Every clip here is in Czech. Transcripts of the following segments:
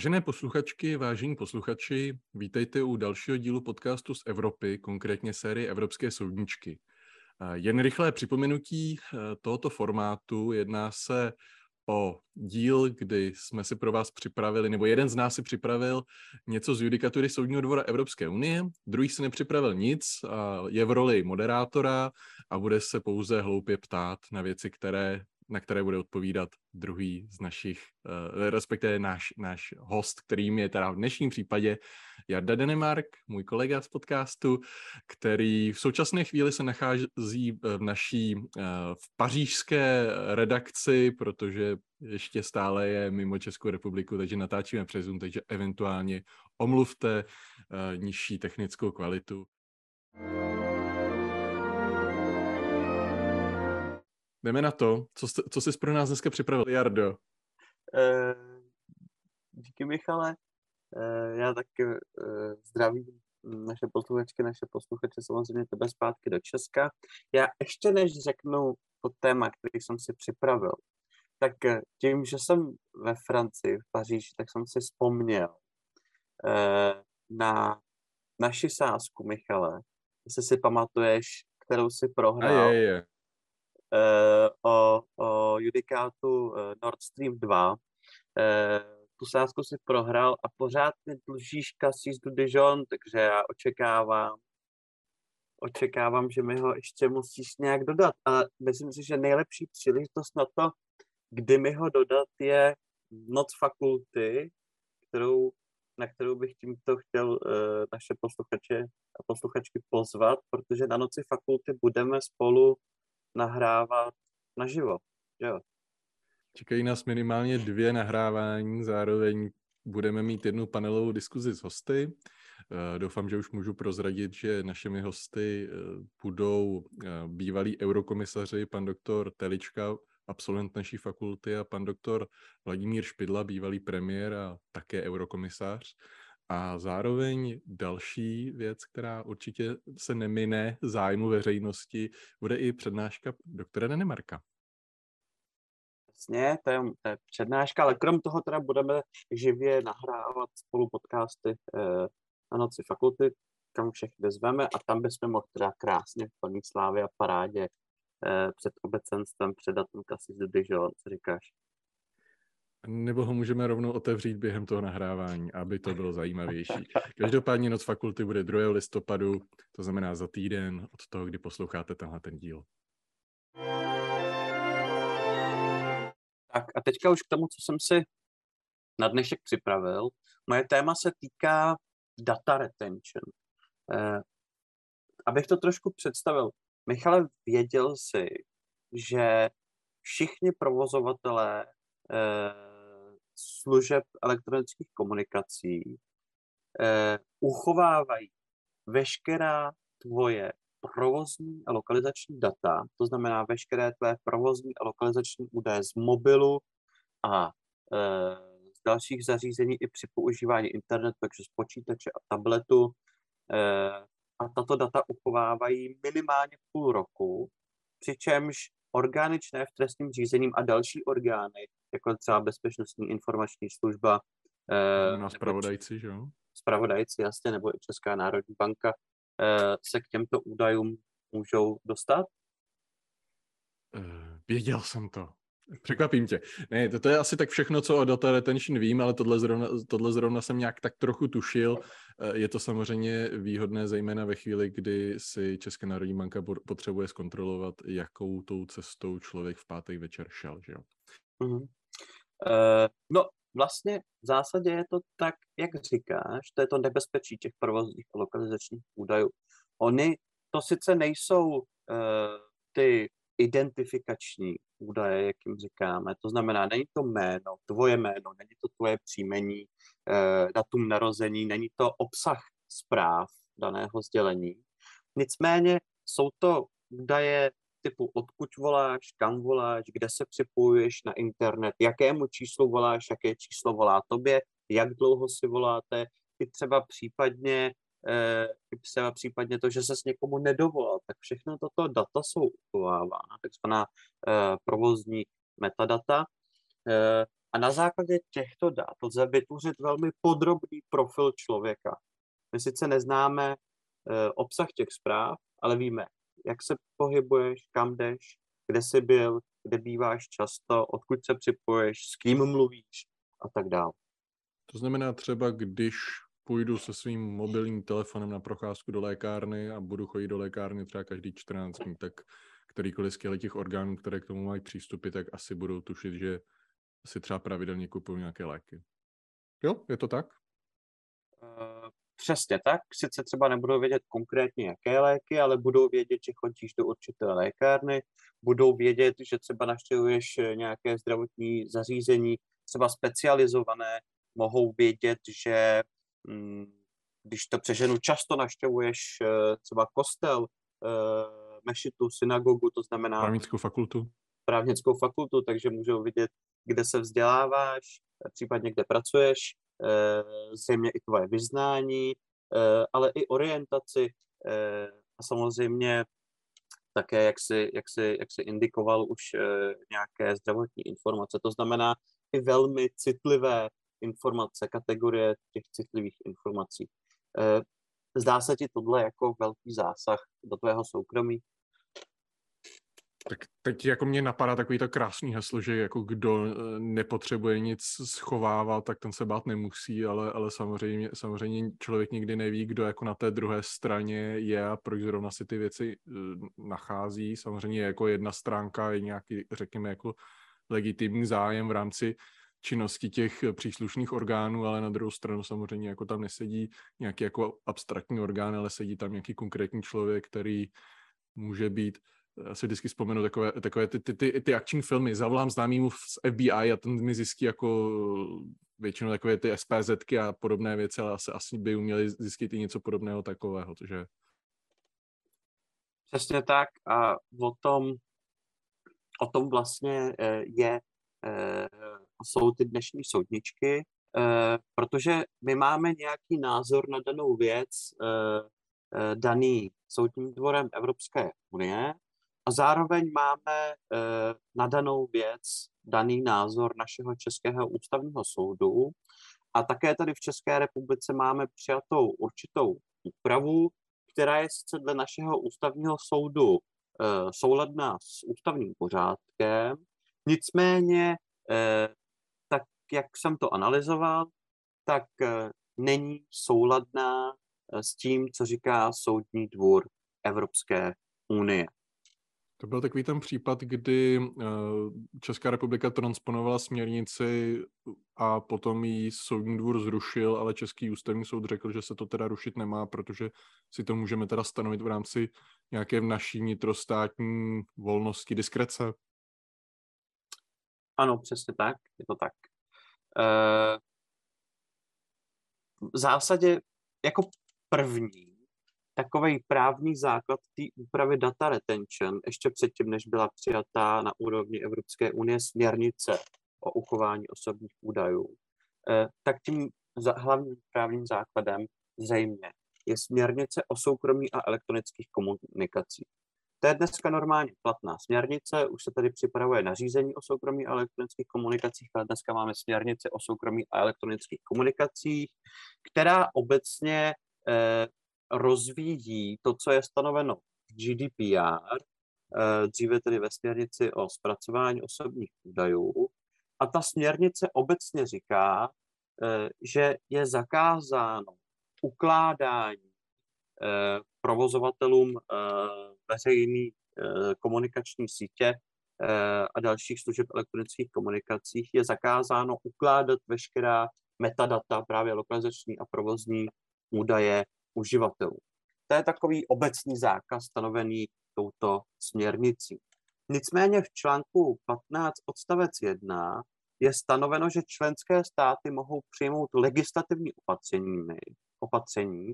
Vážené posluchačky, vážení posluchači, vítejte u dalšího dílu podcastu z Evropy, konkrétně série Evropské soudničky. Jen rychlé připomenutí eh, tohoto formátu. Jedná se o díl, kdy jsme si pro vás připravili, nebo jeden z nás si připravil něco z judikatury Soudního dvora Evropské unie, druhý si nepřipravil nic, je v roli moderátora a bude se pouze hloupě ptát na věci, které na které bude odpovídat druhý z našich, uh, respektive náš, náš host, kterým je teda v dnešním případě Jarda Denemark, můj kolega z podcastu, který v současné chvíli se nachází v naší uh, v pařížské redakci, protože ještě stále je mimo Českou republiku, takže natáčíme přes Zoom, takže eventuálně omluvte uh, nižší technickou kvalitu. Jdeme na to. Co, jste, co jsi pro nás dneska připravil, Jardo? Uh, díky, Michale. Uh, já taky uh, zdravím naše posluchačky, naše posluchače, samozřejmě tebe zpátky do Česka. Já ještě než řeknu to téma, který jsem si připravil, tak tím, že jsem ve Francii, v Paříži, tak jsem si vzpomněl uh, na naši sázku, Michale, jestli si pamatuješ, kterou si prohrál. A je, je. Eh, o, o judikátu eh, Nord Stream 2. Eh, tu sázku si prohrál a pořád mi dlužíš Cassis du Dijon, takže já očekávám, očekávám, že mi ho ještě musíš nějak dodat. A myslím si, že nejlepší příležitost na to, kdy mi ho dodat, je noc fakulty, kterou, na kterou bych tímto chtěl uh, naše posluchače a posluchačky pozvat, protože na noci fakulty budeme spolu nahrávat naživo, jo. Čekají nás minimálně dvě nahrávání, zároveň budeme mít jednu panelovou diskuzi s hosty. Eh, doufám, že už můžu prozradit, že našimi hosty eh, budou eh, bývalí eurokomisaři, pan doktor Telička, absolvent naší fakulty a pan doktor Vladimír Špidla, bývalý premiér a také eurokomisař. A zároveň další věc, která určitě se nemine zájmu veřejnosti, bude i přednáška doktora Denemarka. Jasně, to je, to je přednáška, ale krom toho teda budeme živě nahrávat spolu podcasty eh, na noci fakulty, kam všechny zveme a tam bychom mohli teda krásně v plný slávě a parádě eh, před obecenstvem předat ten Cassis de Dijon, co říkáš? Nebo ho můžeme rovnou otevřít během toho nahrávání, aby to bylo zajímavější. Každopádně noc fakulty bude 2. listopadu, to znamená za týden od toho, kdy posloucháte tenhle ten díl. Tak a teďka už k tomu, co jsem si na dnešek připravil. Moje téma se týká data retention. Eh, abych to trošku představil. Michale, věděl si, že všichni provozovatelé eh, služeb elektronických komunikací eh, uchovávají veškerá tvoje provozní a lokalizační data, to znamená veškeré tvé provozní a lokalizační údaje z mobilu a eh, z dalších zařízení i při používání internetu, takže z počítače a tabletu. Eh, a tato data uchovávají minimálně půl roku, přičemž orgány v trestním řízením a další orgány jako třeba Bezpečnostní informační služba. Eh, na spravodajci, že jo? Spravodajci, jasně, nebo i Česká národní banka eh, se k těmto údajům můžou dostat? Uh, věděl jsem to. Překvapím tě. Ne, to, to je asi tak všechno, co o data retention vím, ale tohle zrovna, tohle zrovna jsem nějak tak trochu tušil. Je to samozřejmě výhodné, zejména ve chvíli, kdy si Česká národní banka potřebuje zkontrolovat, jakou tou cestou člověk v pátek večer šel, že jo? Mm-hmm. Uh, no, vlastně v zásadě je to tak, jak říkáš, to je to nebezpečí těch provozních a lokalizačních údajů. Oni to sice nejsou uh, ty identifikační údaje, jak jim říkáme, to znamená, není to jméno, tvoje jméno, není to tvoje příjmení, uh, datum narození, není to obsah zpráv daného sdělení. Nicméně jsou to údaje typu odkud voláš, kam voláš, kde se připojuješ na internet, jakému číslu voláš, jaké číslo volá tobě, jak dlouho si voláte, i třeba případně eh, třeba případně to, že se s někomu nedovolal, tak všechno toto data jsou uchovávána, takzvaná eh, provozní metadata. Eh, A na základě těchto dat lze vytvořit velmi podrobný profil člověka. My sice neznáme e, obsah těch zpráv, ale víme, jak se pohybuješ, kam jdeš, kde jsi byl, kde býváš často, odkud se připoješ, s kým mluvíš a tak dále. To znamená třeba, když půjdu se svým mobilním telefonem na procházku do lékárny a budu chodit do lékárny třeba každý 14 dní, tak kterýkoliv z těch orgánů, které k tomu mají přístupy, tak asi budou tušit, že si třeba pravidelně kupují nějaké léky. Jo, je to tak? Uh, přesně tak. Sice třeba nebudou vědět konkrétně, jaké léky, ale budou vědět, že chodíš do určité lékárny, budou vědět, že třeba navštěvuješ eh, nějaké zdravotní zařízení, třeba specializované, mohou vědět, že hm, když to přeženu, často navštěvuješ eh, třeba kostel, mešitu, synagogu, to znamená... Právnickou fakultu. Právnickou fakultu, takže můžou vidět, kde se vzděláváš, případně kde pracuješ, eh, zřejmě i tvoje vyznání, eh, ale i orientaci eh, a samozřejmě také, jak si, jak si, jak si indikoval už nějaké zdravotní informace. To znamená i velmi citlivé informace, kategorie těch citlivých informací. Zdá se ti tohle jako velký zásah do tvého soukromí? Tak teď jako mě napadá takový to krásný heslo, že jako kdo eh, nepotřebuje nic schovávat, tak ten se bát nemusí, ale, ale samozřejmě, samozřejmě člověk nikdy neví, kdo jako na té druhé straně je a proč zrovna si ty věci eh, nachází. Samozřejmě jako jedna stránka je nějaký, řekněme, jako legitimní zájem v rámci činnosti těch příslušných orgánů, ale na druhou stranu samozřejmě jako tam nesedí nějaký jako abstraktní orgán, ale sedí tam nějaký konkrétní člověk, který může být si vždycky vzpomenu takové, takové ty, ty, ty, ty akční filmy. Zavolám známýmu z FBI a ten mi zjistí jako většinou takové ty SPZky a podobné věci, ale asi, asi by uměli zjistit i něco podobného takového, takže... Přesně tak a o tom, o tom vlastně eh, je, eh, jsou ty dnešní soudničky, eh, protože my máme nějaký názor na danou věc daný soudním dvorem Evropské unie a zároveň máme eh, na danou věc daný názor našeho Českého ústavního soudu a také tady v České republice máme přijatou určitou úpravu, která je sice dle našeho ústavního soudu eh, souladná s ústavním pořádkem, nicméně, eh, tak jak jsem to analyzoval, tak není souladná s tím, co říká Soudní dvůr Evropské unie. To byl takový ten případ, kdy eh, Česká republika transponovala směrnici a potom ji soudní dvůr zrušil, ale Český ústavní soud řekl, že se to teda rušit nemá, protože si to můžeme teda stanovit v rámci nějaké naší vnitrostátní volnosti, diskrece. Ano, přesně tak, je to tak. E, v zásadě jako první takový právní základ té úpravy data retention, ještě předtím, než byla přijatá na úrovni Evropské unie směrnice o uchování osobních údajů, eh, tak tím hlavním právním základem zřejmě je směrnice o soukromí a elektronických komunikacích. To je dneska normálně platná směrnice, už se tady připravuje nařízení o soukromí a elektronických komunikacích, ale dneska máme směrnici o soukromí a elektronických komunikacích, která obecně eh, rozvíjí to, co je stanoveno v GDPR, eh, dříve tedy ve směrnici o zpracování osobních údajů. A ta směrnice obecně říká, eh, že je zakázáno ukládání eh, provozovatelům veřejné komunikační sítě a dalších služeb elektronických komunikacích je zakázáno ukládat veškerá metadata, právě lokalizační a provozní údaje uživatelů. To je takový obecný zákaz stanovený touto směrnicí. Nicméně v článku 15 odstavec 1 je stanoveno, že členské státy mohou přijmout legislativní opatření, opatření,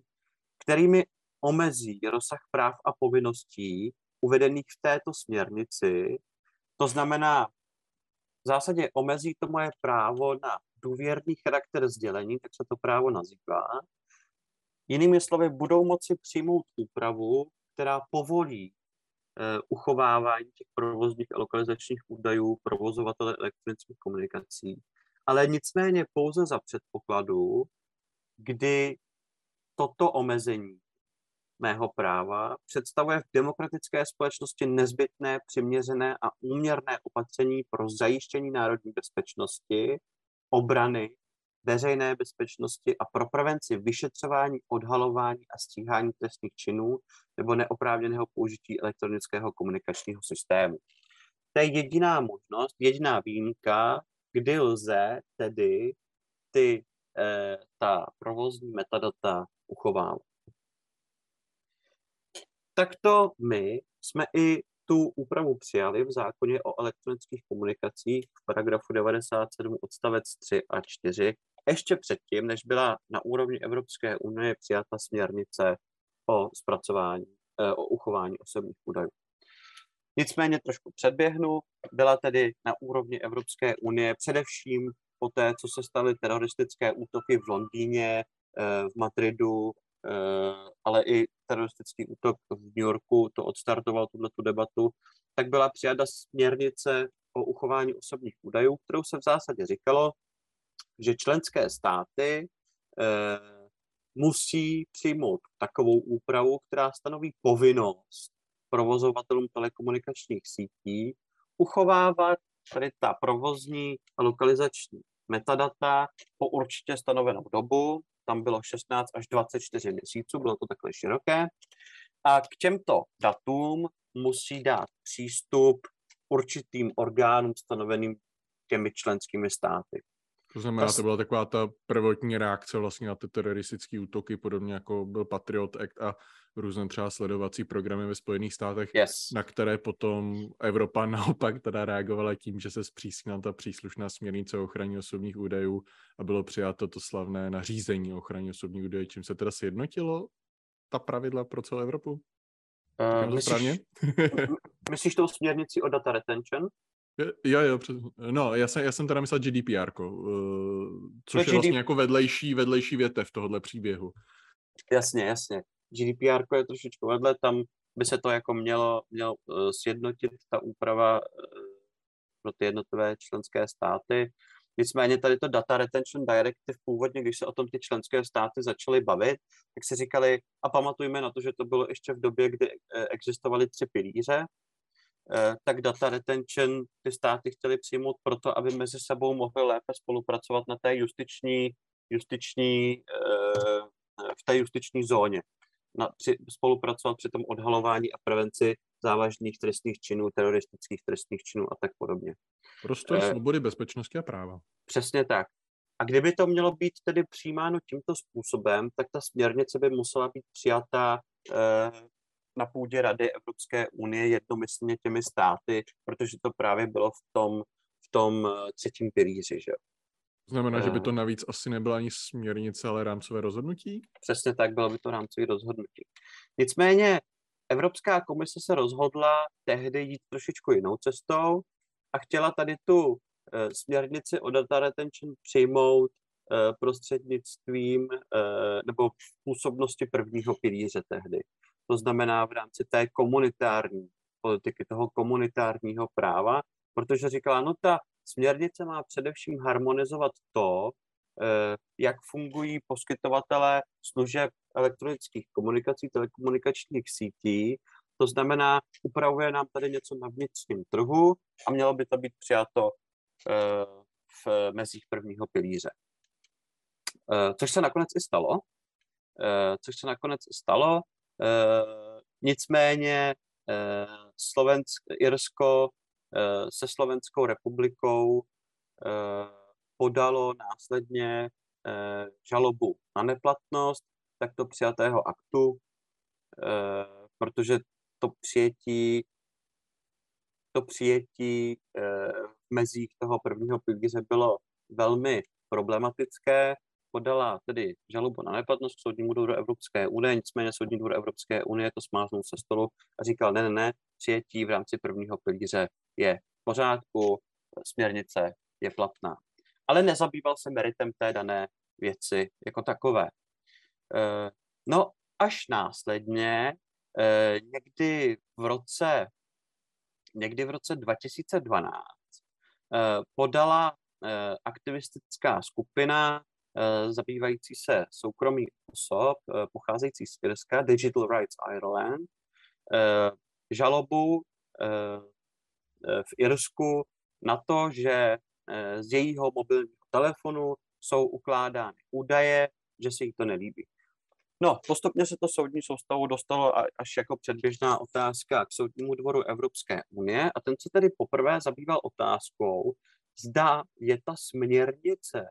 kterými omezí rozsah práv a povinností uvedených v této směrnici. To znamená, v zásadě omezí to moje právo na důvěrný charakter sdělení, tak se to právo nazývá, Jinými slovy, budou moci přijmout úpravu, která povolí uh, uchovávání těch provozních a lokalizačních údajů provozovatele elektronických komunikací ale nicméně pouze za předpokladu, kdy toto omezení mého práva představuje v demokratické společnosti nezbytné, přiměřené a úměrné opatření pro zajištění národní bezpečnosti, obrany, veřejné bezpečnosti a pro prevenci vyšetřování, odhalování a stíhání trestných činů nebo neoprávněného použití elektronického komunikačního systému. To je jediná možnost, jediná výjimka, kdy lze tedy ty, eh, ta provozní metadata uchovávat. Takto my jsme i tu úpravu přijali v zákoně o elektronických komunikacích v paragrafu 97 odstavec 3 a 4, ještě předtím, než byla na úrovni Evropské unie přijata směrnice o zpracování, eh, o uchování osobních údajů. Nicméně trošku předběhnu, byla tedy na úrovni Evropské unie především po té, co se staly teroristické útoky v Londýně, eh, v Madridu, eh, ale i teroristický útok v New Yorku, to odstartoval tuto debatu, tak byla přijata směrnice o uchování osobních údajů, kterou se v zásadě říkalo, že členské státy eh, musí přijmout takovou úpravu, která stanoví povinnost provozovatelům telekomunikačních sítí uchovávat tady ta provozní a lokalizační metadata po určitě stanovenou dobu, tam bylo 16 až 24 měsíců, bylo to takhle široké, a k těmto datům musí dát přístup určitým orgánům stanoveným těmi členskými státy. To znamená, to byla taková ta prvotní reakce vlastně na ty teroristické útoky, podobně jako byl Patriot Act a různé třeba sledovací programy ve Spojených státech, yes. na které potom Evropa naopak teda reagovala tím, že se zpřísnila ta příslušná směrnice o ochraně osobních údajů a bylo přijato to slavné nařízení o ochraně osobních údajů, čím se teda sjednotilo ta pravidla pro celou Evropu? Uh, myslíš, myslíš tou směrnici o data retention? Jo, jo, přes... no, já jsem, já jsem teda myslel GDPR, uh, což no, je vlastně jako vedlejší, vedlejší větev tohohle příběhu. Jasně, jasně. GDPR je trošičku vedle, tam by se to jako mělo, mělo uh, sjednotit ta úprava uh, pro ty jednotlivé členské státy. Nicméně tady to Data Retention Directive původně, když se o tom ty členské státy začaly bavit, tak si říkali, a pamatujme na to, že to bylo ještě v době, kdy existovaly tři pilíře, Eh, tak data retention ty státy chtěly přijmout proto, aby mezi sebou mohly lépe spolupracovat na té justiční, justiční eh, v té justiční zóně. Na, při, spolupracovat při tom odhalování a prevenci závažných trestných činů, teroristických trestných činů a tak podobně. Prostor eh, svobody, bezpečnosti a práva. Přesně tak. A kdyby to mělo být tedy přijímáno tímto způsobem, tak ta směrnice by musela být přijata eh, na půdě Rady Evropské unie jednomyslně těmi státy, protože to právě bylo v tom, v tom eh, třetím pilíři, že Znamená, že by to eh. navíc asi nebyla ani směrnice, ale rámcové rozhodnutí? Přesně tak, bylo by to rámcové rozhodnutí. Nicméně Evropská komise se rozhodla tehdy jít trošičku jinou cestou a chtěla tady tu e, směrnici o data retention přijmout prostřednictvím nebo v působnosti prvního pilíře tehdy to znamená v rámci té komunitární politiky, toho komunitárního práva, protože říkala, no ta směrnice má především harmonizovat to, eh, jak fungují poskytovatelé služeb elektronických komunikací, telekomunikačních sítí, to znamená, upravuje nám tady něco na vnitřním trhu a mělo by to být přijato eh, v mezích prvního pilíře. Eh, což se nakonec i stalo. Což se nakonec i stalo. Eh, nicméně eh, Slovensk, Irsko eh, se Slovenskou republikou podalo následně žalobu na neplatnost takto přijatého aktu, protože to přijetí to přijetí v mezích toho prvního pilíře bylo velmi problematické podala tedy žalobu na neplatnost soudnímu dvoru Evropské unie, nicméně soudní dvůr Evropské unie to smáznul se stolu a říkal, ne, ne, ne, přijetí v rámci prvního pilíře je v pořádku, směrnice je platná. Ale nezabýval se meritem té dané věci jako takové. Eh, no, až následně, eh, někdy v roce, někdy v roce 2012, eh, podala aktivistická skupina zabývající se soukromí osob, pocházející z Irska, Digital Rights Ireland, žalobu v Irsku na to, že z jejího mobilního telefonu jsou ukládány údaje, že se jí to nelíbí. No, postupně se to soudní soustavu dostalo až jako předběžná otázka k soudnímu dvoru Evropské unie a ten se tedy poprvé zabýval otázkou, zda je ta směrnice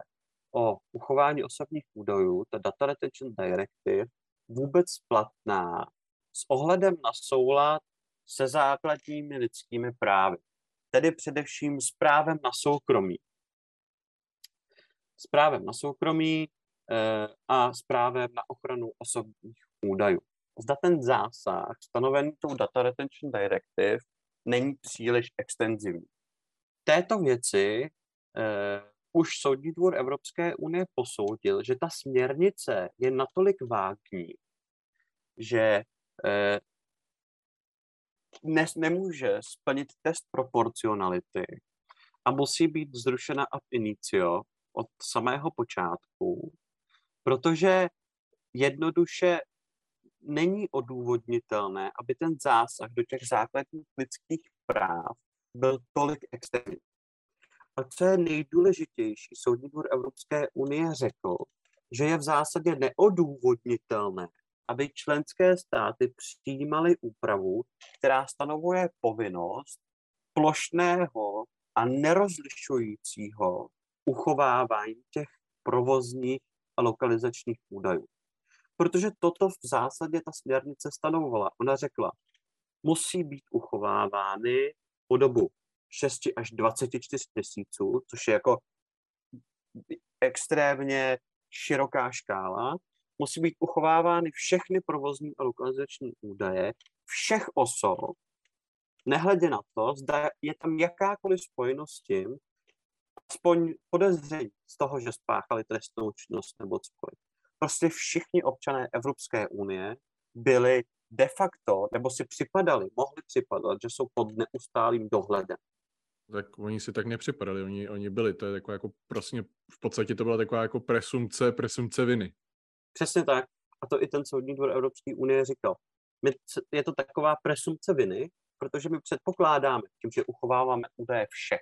o uchování osobních údajů, ta Data Retention Directive, vůbec platná s ohledem na soulad se základními lidskými právy, tedy především s právem na soukromí. S právem na soukromí Eh, a s právem na ochranu osobních údajů. Zda ten zásah stanovený tou Data Retention Directive není příliš extenzivní. této věci eh, už Soudní dvůr Evropské unie posoudil, že ta směrnice je natolik vágní, že ne, nemůže splnit test proporcionality a musí být zrušena ab initio od samého počátku protože jednoduše není odůvodnitelné, aby ten zásah do těch základních lidských práv byl tolik extrémní. A co je nejdůležitější, Soudní dvůr Evropské unie řekl, že je v zásadě neodůvodnitelné, aby členské státy přijímaly úpravu, která stanovuje povinnost plošného a nerozlišujícího uchovávání těch provozních a lokalizačních údajů. Protože toto v zásadě ta směrnice stanovovala. Ona řekla, musí být uchovávány po dobu 6 až 24 měsíců, což je jako extrémně široká škála. Musí být uchovávány všechny provozní a lokalizační údaje všech osob, nehledě na to, zda je tam jakákoliv spojenost s tím, aspoň podezření z toho, že spáchali trestnou činnost nebo cokoliv. Prostě všichni občané Evropské unie byli de facto, nebo si připadali, mohli připadat, že jsou pod neustálým dohledem. Tak oni si tak nepřipadali, oni, oni byli, to je taková jako prostě, v podstatě to byla taková jako presumce, presumce viny. Přesně tak. A to i ten soudní dvor Evropské unie říkal. My, je to taková presumce viny, protože my předpokládáme, tím, že uchováváme údaje všech,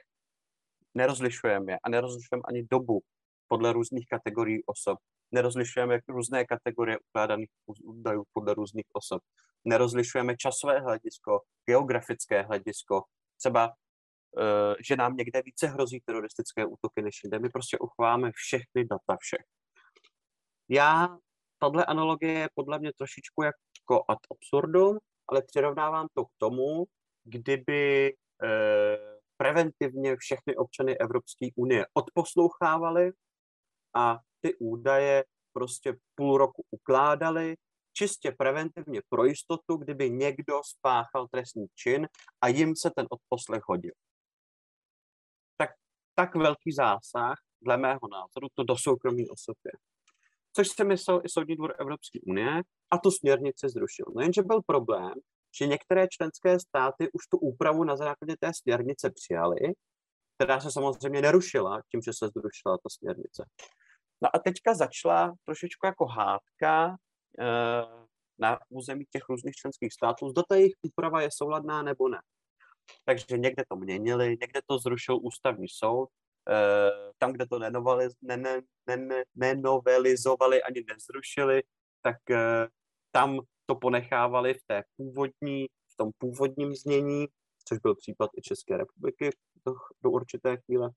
nerozlišujeme je a nerozlišujeme ani dobu podle různých kategorií osob. Nerozlišujeme různé kategorie ukládaných údajů podle různých osob. Nerozlišujeme časové hledisko, geografické hledisko. Třeba, že nám někde více hrozí teroristické útoky než jinde. My prostě uchováme všechny data všech. Já, tahle analogie je podle mě trošičku jako ad absurdum, ale přirovnávám to k tomu, kdyby eh, preventivně všechny občany Evropské unie odposlouchávali a ty údaje prostě půl roku ukládali, čistě preventivně pro jistotu, kdyby někdo spáchal trestný čin a jim se ten odposlech hodil. Tak, velký zásah, dle mého názoru, to do soukromí osoby. Což se myslel i Soudní dvor Evropské unie a tu směrnici zrušil. No jenže byl problém, že některé členské státy už tu úpravu na základě té směrnice přijaly, která se samozřejmě nerušila tím, že se zrušila ta směrnice. No a teďka začala trošičku jako hádka e, na území těch různých členských států, zda ta jejich úprava je souladná nebo ne. Takže někde to měnili, někde to zrušil ústavní soud, e, tam, kde to nenovelizovali ani nezrušili, tak e, tam to ponechávali v té původní, v tom původním znění, což byl případ i České republiky do, do určité chvíle.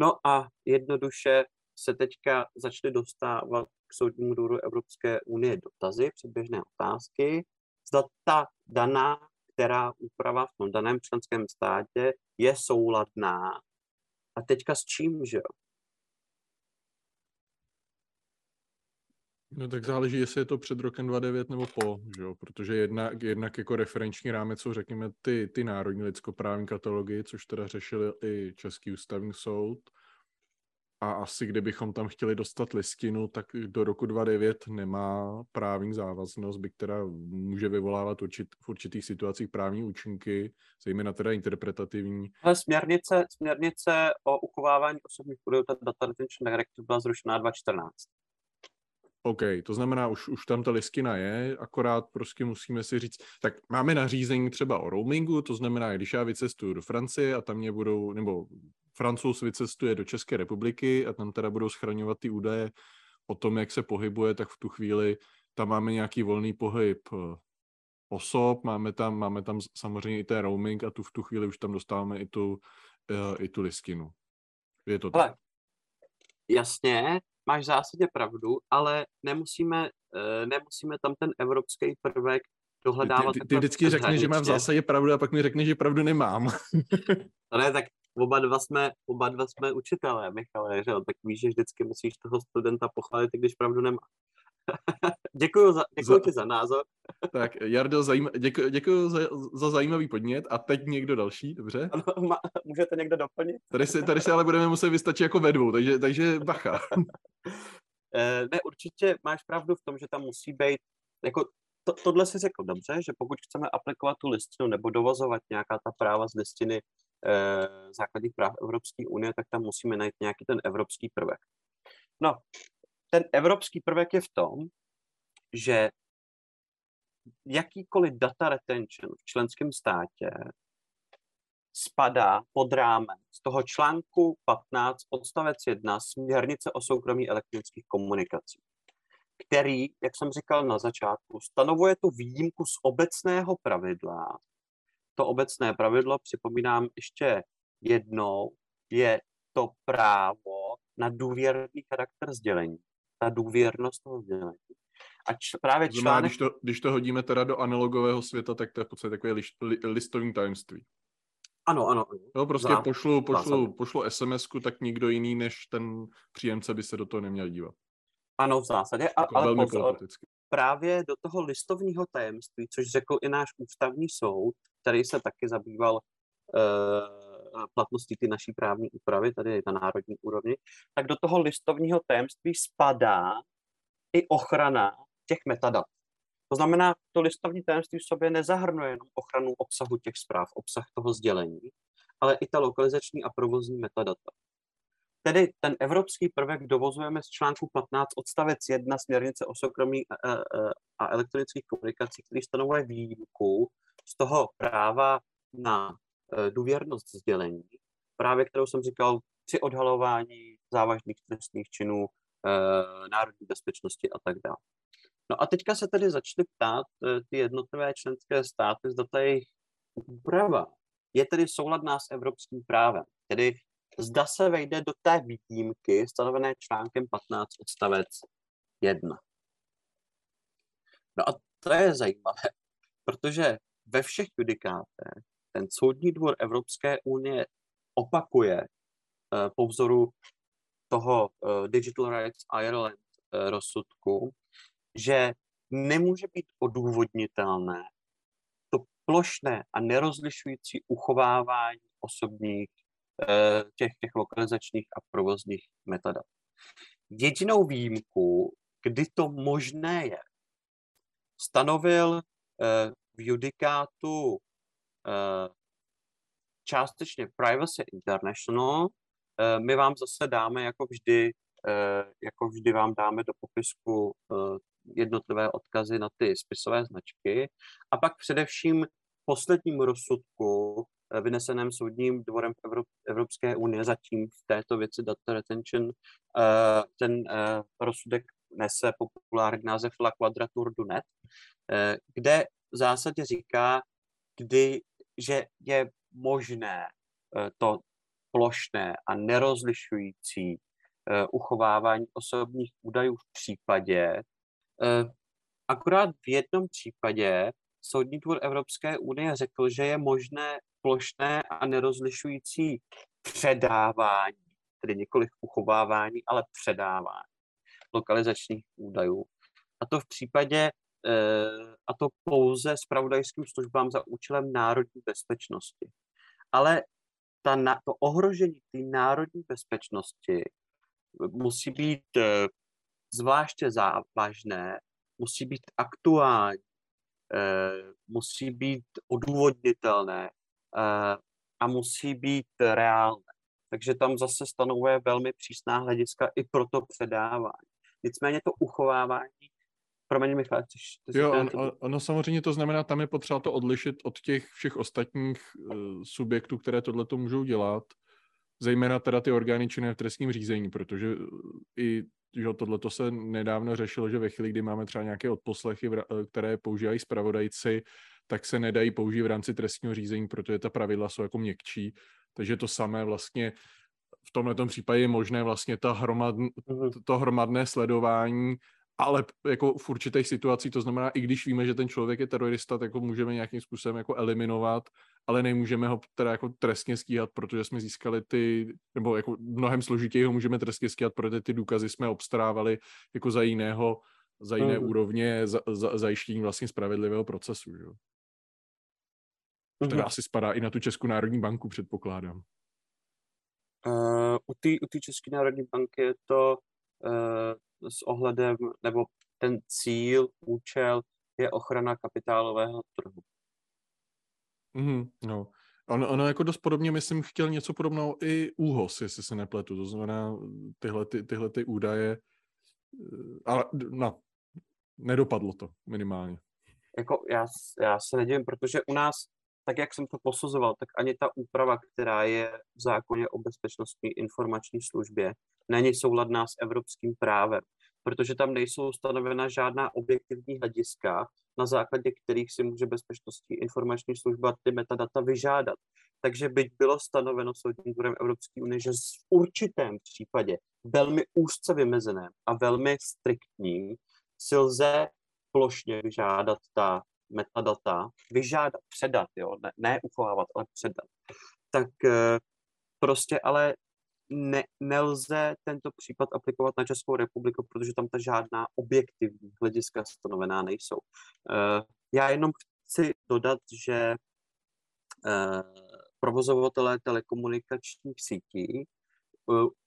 No a jednoduše se teďka začaly dostávat k soudnímu dvoru Evropské unie dotazy, předběžné otázky, zda ta daná, která úprava v tom daném členském státě je souladná. A teďka s čím, že jo? No tak záleží, jestli je to před rokem 29 nebo po, že jo? protože jednak, jednak jako referenční rámec jsou, řekněme, ty, ty národní lidskoprávní katalogy, což teda řešil i Český ústavní soud. A asi kdybychom tam chtěli dostat listinu, tak do roku 2009 nemá právní závaznost, by která může vyvolávat určit, v určitých situacích právní účinky, zejména teda interpretativní. Ale směrnice, směrnice o uchovávání osobních údajů, ta Data Retention Directive byla zrušená 2014. OK, to znamená, už, už tam ta listina je, akorát prostě musíme si říct, tak máme nařízení třeba o roamingu, to znamená, když já vycestuju do Francie a tam mě budou, nebo Francouz vycestuje do České republiky a tam teda budou schraňovat ty údaje o tom, jak se pohybuje, tak v tu chvíli tam máme nějaký volný pohyb eh, osob, máme tam, máme tam samozřejmě i ten roaming a tu v tu chvíli už tam dostáváme i tu, uh, i tu listinu. Je to tak? jasně, máš v zásadě pravdu, ale nemusíme, uh, nemusíme tam ten evropský prvek dohledávat. Ty, ty, ty vždycky řekneš, že mám v zásadě pravdu a pak mi řekneš, že pravdu nemám. to ne, tak oba dva jsme, oba dva jsme učitelé, Michale, že jo? tak víš, že vždycky musíš toho studenta pochválit, když pravdu nemá. děkuji, za, děkuji za, ti za názor. tak, Jardo, zajím, děkuji, děkuji za, za zajímavý podnět. A teď někdo další, dobře? Ano, má, můžete někdo doplnit? Tady se, tady se ale budeme muset vystačit jako ve dvou, takže, takže bacha. Eh, ne, určitě máš pravdu v tom, že tam musí být, jako to, tohle si řekl dobře, že pokud chceme aplikovat tu listinu nebo dovozovat nějaká ta práva z listiny základních práv Evropské unie, tak tam musíme najít nějaký ten evropský prvek. No, ten evropský prvek je v tom, že jakýkoliv data retention v členském státě spadá pod rámec toho článku 15 odstavec 1 směrnice o soukromí elektronických komunikací, který, jak jsem říkal na začátku, stanovuje tu výjimku z obecného pravidla. To obecné pravidlo, připomínám ještě jednou, je to právo na důvěrný charakter sdělení, ta důvěrnost toho sdělení. A č- právě článek... Znamená, když, to, když to hodíme teda do analogového světa, tak to je v podstatě takové li, li, listovní tajemství. Ano, ano. Jo, prostě Zám, pošlu, pošlu, pošlu sms tak nikdo jiný než ten příjemce by se do toho neměl dívat. Ano, v zásadě, a, jako ale pozor, právě do toho listovního tajemství, což řekl i náš ústavní soud, který se taky zabýval uh, platností ty naší právní úpravy, tady na národní úrovni, tak do toho listovního tajemství spadá i ochrana těch metadat. To znamená, to listovní tajemství v sobě nezahrnuje jenom ochranu obsahu těch zpráv, obsah toho sdělení, ale i ta lokalizační a provozní metadata. Tedy ten evropský prvek dovozujeme z článku 15 odstavec 1 směrnice o soukromí a, a, a elektronických komunikacích, který stanovuje výjimku z toho práva na e, důvěrnost sdělení, právě kterou jsem říkal při odhalování závažných trestných činů, e, národní bezpečnosti a tak dále. No a teďka se tedy začali ptát e, ty jednotlivé členské státy, zda ta jejich úprava je tedy souladná s evropským právem. Tedy zda se vejde do té výjimky stanovené článkem 15 odstavec 1. No a to je zajímavé, protože ve všech judikátech ten soudní dvor Evropské unie opakuje uh, po vzoru toho uh, Digital Rights Ireland uh, rozsudku, že nemůže být odůvodnitelné to plošné a nerozlišující uchovávání osobních Eh, těch, těch lokalizačních a provozních metadat. Jedinou výjimku, kdy to možné je, stanovil eh, v judikátu eh, částečně Privacy International. My vám zase dáme, jako vždy, jako vždy vám dáme do popisku jednotlivé odkazy na ty spisové značky. A pak především posledním rozsudku Eh, vyneseném soudním dvorem Evropské unie zatím v této věci data retention. Eh, ten eh, rozsudek nese populární název La Quadrature du Net, kde v zásadě říká, kdy, že je možné to plošné a nerozlišující uchovávání osobních údajů v případě, akorát v jednom případě Soudní dvůr Evropské unie řekl, že je možné plošné a nerozlišující předávání, tedy nikoli uchovávání, ale předávání lokalizačních údajů. A to v případě, eh, a to pouze spravodajským službám za účelem národní bezpečnosti. Ale ta, to ohrožení té národní bezpečnosti musí být eh, zvláště závažné, musí být aktuální, musí být odůvodnitelné a musí být reálné. Takže tam zase stanovuje velmi přísná hlediska i pro to předávání. Nicméně to uchovávání Promiň, Michal, chceš... Jo, on, on, ono samozřejmě to znamená, tam je potřeba to odlišit od těch všech ostatních uh, subjektů, které tohle to můžou dělat, zejména teda ty orgány činné v trestním řízení, protože eh, i že tohle to se nedávno řešilo, že ve chvíli, kdy máme třeba nějaké odposlechy, eh, které používají zpravodajci, tak se nedají použít v rámci trestního řízení, protože ta pravidla jsou jako měkčí. Takže to samé vlastně v tomhle případě je možné vlastně ta hromad, mhm. to hromadné sledování ale jako v určitých situacích, to znamená, i když víme, že ten člověk je terorista, tak ho můžeme nějakým způsobem jako eliminovat, ale nemůžeme ho teda jako trestně stíhat, protože jsme získali ty, nebo jako mnohem složitěji ho můžeme trestně stíhat, protože ty důkazy jsme obstarávali jako za jiného, za jiné mm. úrovně za, za, zajištění vlastně spravedlivého procesu. Že? Mm. Teda asi spadá i na tu Českou národní banku, předpokládám. Uh, u té u České národní banky je to s ohledem, nebo ten cíl, účel je ochrana kapitálového trhu. Mm, no. Ono, ono jako dost podobně, myslím, chtěl něco podobného i úhos, jestli se nepletu. To znamená tyhle, ty, tyhle ty údaje, eh, ale no, nedopadlo to minimálně. Jako já, já se nedivím, protože u nás, tak jak jsem to posuzoval, tak ani ta úprava, která je v zákoně o bezpečnostní informační službě, není souladná s evropským právem, protože tam nejsou stanovena žádná objektivní hlediska, na základě kterých si může bezpečnostní informační služba ty metadata vyžádat. Takže byť bylo stanoveno soudním dvorem Evropské unie, že v určitém případě velmi úzce vymezeném a velmi striktním si lze plošně vyžádat ta metadata, vyžádat, předat, jo, ne, ne uchovávat, ale předat. Tak eh, prostě ale ne, nelze tento případ aplikovat na Českou republiku, protože tam ta žádná objektivní hlediska stanovená nejsou. Uh, já jenom chci dodat, že uh, provozovatelé telekomunikačních sítí